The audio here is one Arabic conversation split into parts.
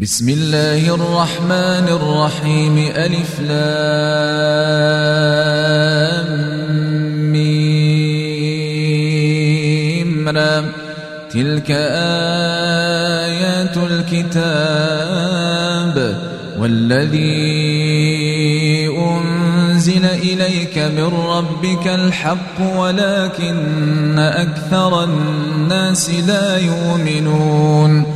بسم الله الرحمن الرحيم ألف لام ميم تلك آيات الكتاب والذي أنزل إليك من ربك الحق ولكن أكثر الناس لا يؤمنون.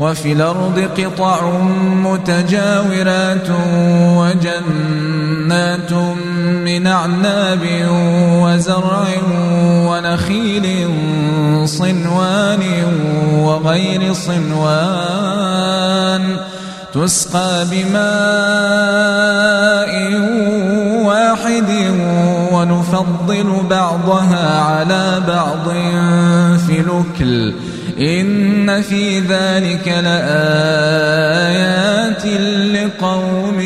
وفي الأرض قطع متجاورات وجنات من أعناب وزرع ونخيل صنوان وغير صنوان تسقى بماء واحد ونفضل بعضها على بعض في الأكل إن في ذلك لآيات لقوم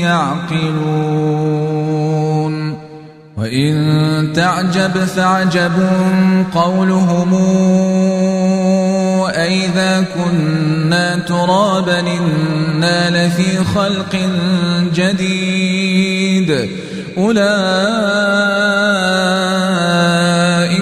يعقلون. وإن تعجب فعجب قولهم أئذا كنا ترابا إنا لفي خلق جديد. أولئك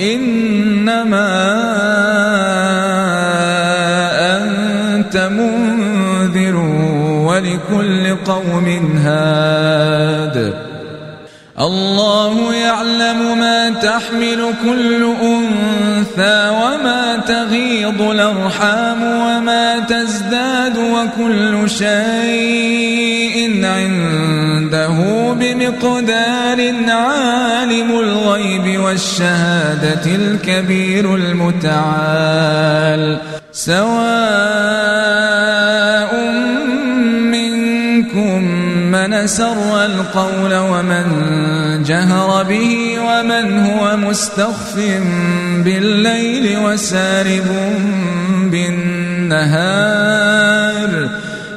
إنما أنت منذر ولكل قوم هاد. الله يعلم ما تحمل كل أنثى وما تغيض الأرحام وما تزداد وكل شيء عنده بمقدار عالم الغيب والشهادة الكبير المتعال. سواء منكم من سر القول ومن جهر به ومن هو مستخف بالليل وسارب بالنهار.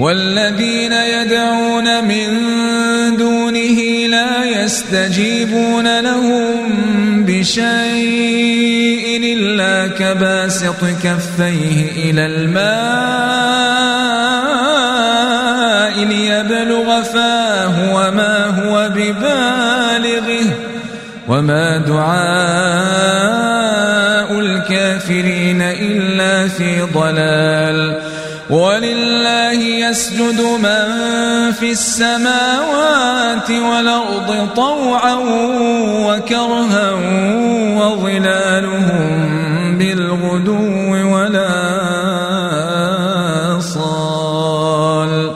والذين يدعون من دونه لا يستجيبون لهم بشيء إلا كباسط كفيه إلى الماء ليبلغ فاه وما هو ببالغه وما دعاء الكافرين إلا في ضلال يسجد من في السماوات والأرض طوعا وكرها وظلالهم بالغدو ولا صال.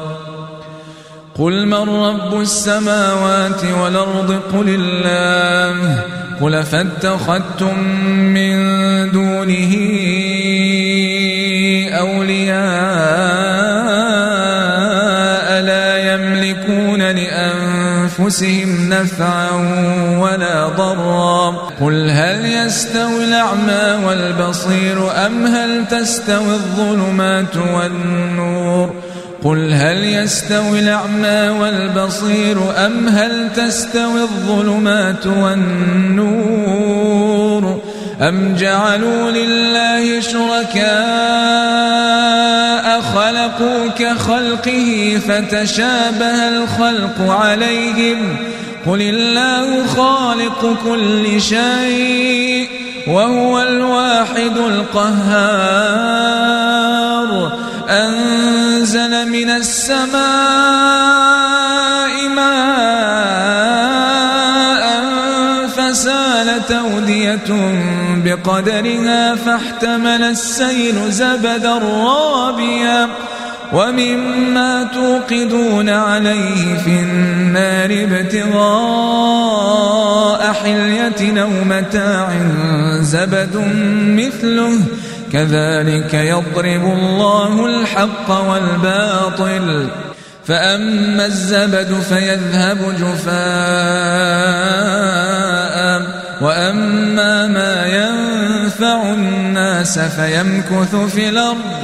قل من رب السماوات والأرض؟ قل الله. قل فاتخذتم من دونه لأنفسهم نفعا ولا ضرا. قل هل يستوي الأعمى والبصير أم هل تستوي الظلمات والنور؟ قل هل يستوي الأعمى والبصير أم هل تستوي الظلمات والنور؟ أم جعلوا لله شركاء خلقوا كخلقه فتشابه الخلق عليهم قل الله خالق كل شيء وهو الواحد القهار. أنزل من السماء ماء فسالت أودية بقدرها فاحتمل السيل زبدا رابيا. ومما توقدون عليه في النار ابتغاء حلية أو متاع زبد مثله كذلك يضرب الله الحق والباطل. فأما الزبد فيذهب جفاء وأما ما ينفع الناس فيمكث في الأرض.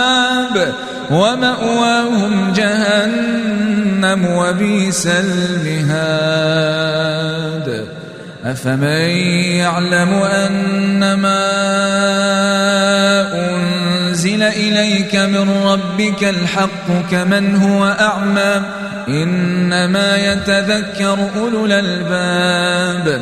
ومأواهم جهنم وبئس المهاد. أفمن يعلم أنما أنزل إليك من ربك الحق كمن هو أعمى؟ إنما يتذكر أولو الألباب.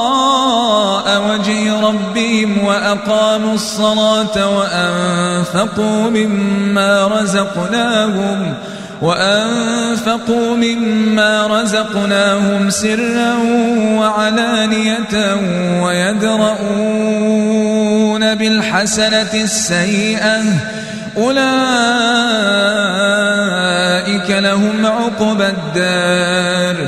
وجه ربهم وأقاموا الصلاة وأنفقوا مما رزقناهم وأنفقوا مما رزقناهم سرا وعلانية ويدرؤون بالحسنة السيئة. أولئك لهم عقبى الدار.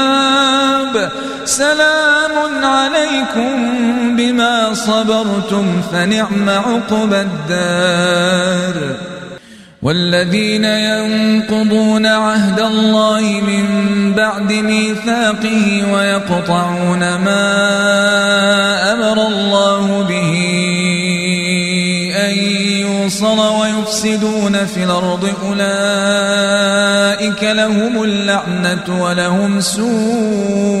سلام عليكم بما صبرتم فنعم عقبى الدار. والذين ينقضون عهد الله من بعد ميثاقه ويقطعون ما أمر الله به أن يوصل ويفسدون في الأرض أولئك لهم اللعنة ولهم سوء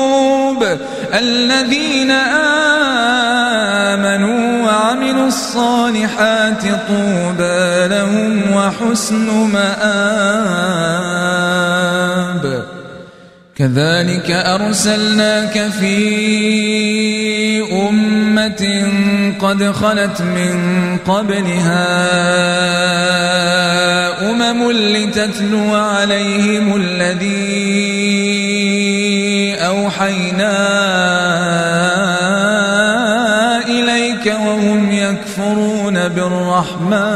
الذين آمنوا وعملوا الصالحات طوبى لهم وحسن مآب. كذلك أرسلناك في أمة قد خلت من قبلها أمم لتتلو عليهم الذي أوحينا إليك وهم يكفرون بالرحمن.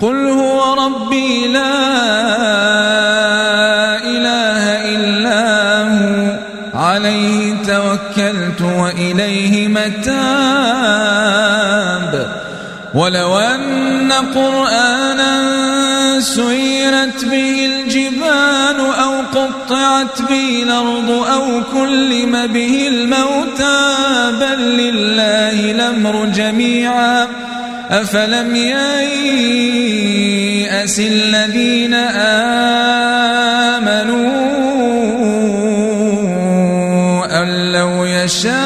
قل هو ربي لا إله إلا هو. عليه توكلت وإليه متاب. ولو أن قرآنا سيرت به قطعت به الأرض أو كلم به الموتى بل لله الأمر جميعا أفلم ييأس الذين آمنوا أن لو يشاء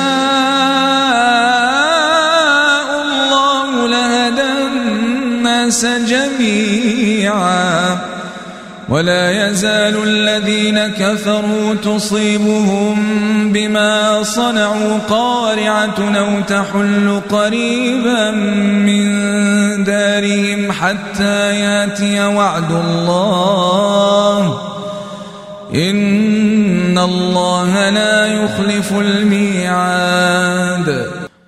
ولا يزال الذين كفروا تصيبهم بما صنعوا قارعة أو تحل قريبا من دارهم حتى يأتي وعد الله. إن الله لا يخلف الميعاد.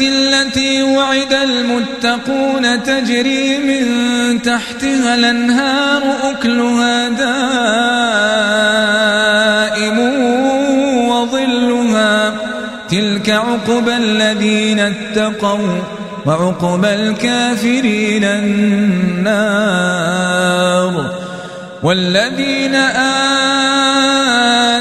التي وعد المتقون تجري من تحتها الأنهار أكلها دائم وظلها تلك عقبى الذين اتقوا وعقبى الكافرين النار والذين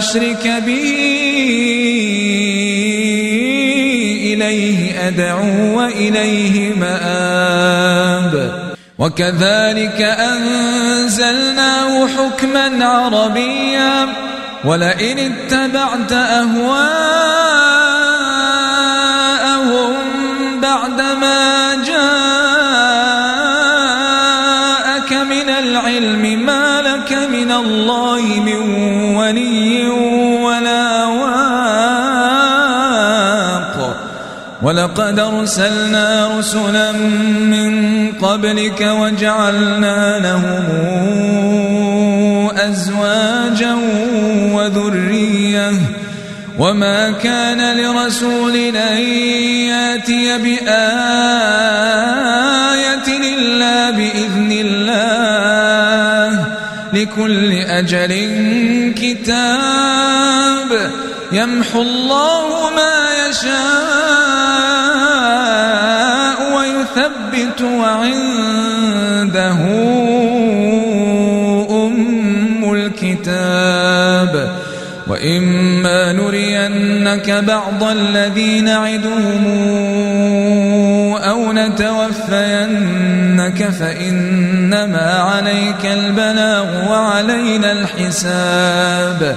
أشرك به إليه أدعو وإليه مآب. وكذلك أنزلناه حكما عربيا. ولئن اتبعت أهواءهم ولقد أرسلنا رسلا من قبلك وجعلنا لهم أزواجا وذرية. وما كان لرسول أن يأتي بآية إلا بإذن الله. لكل أجل كتاب يمحو الله ما يشاء. ويثبت وعنده أم الكتاب وإما نرينك بعض الذي نعدهم أو نتوفينك فإنما عليك البلاغ وعلينا الحساب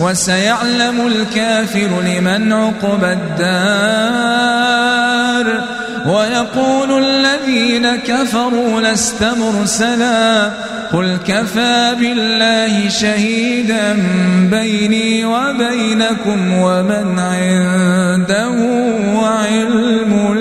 وسيعلم الكافر لمن عقب الدار. ويقول الذين كفروا لست مرسلا. قل كفى بالله شهيدا بيني وبينكم ومن عنده علم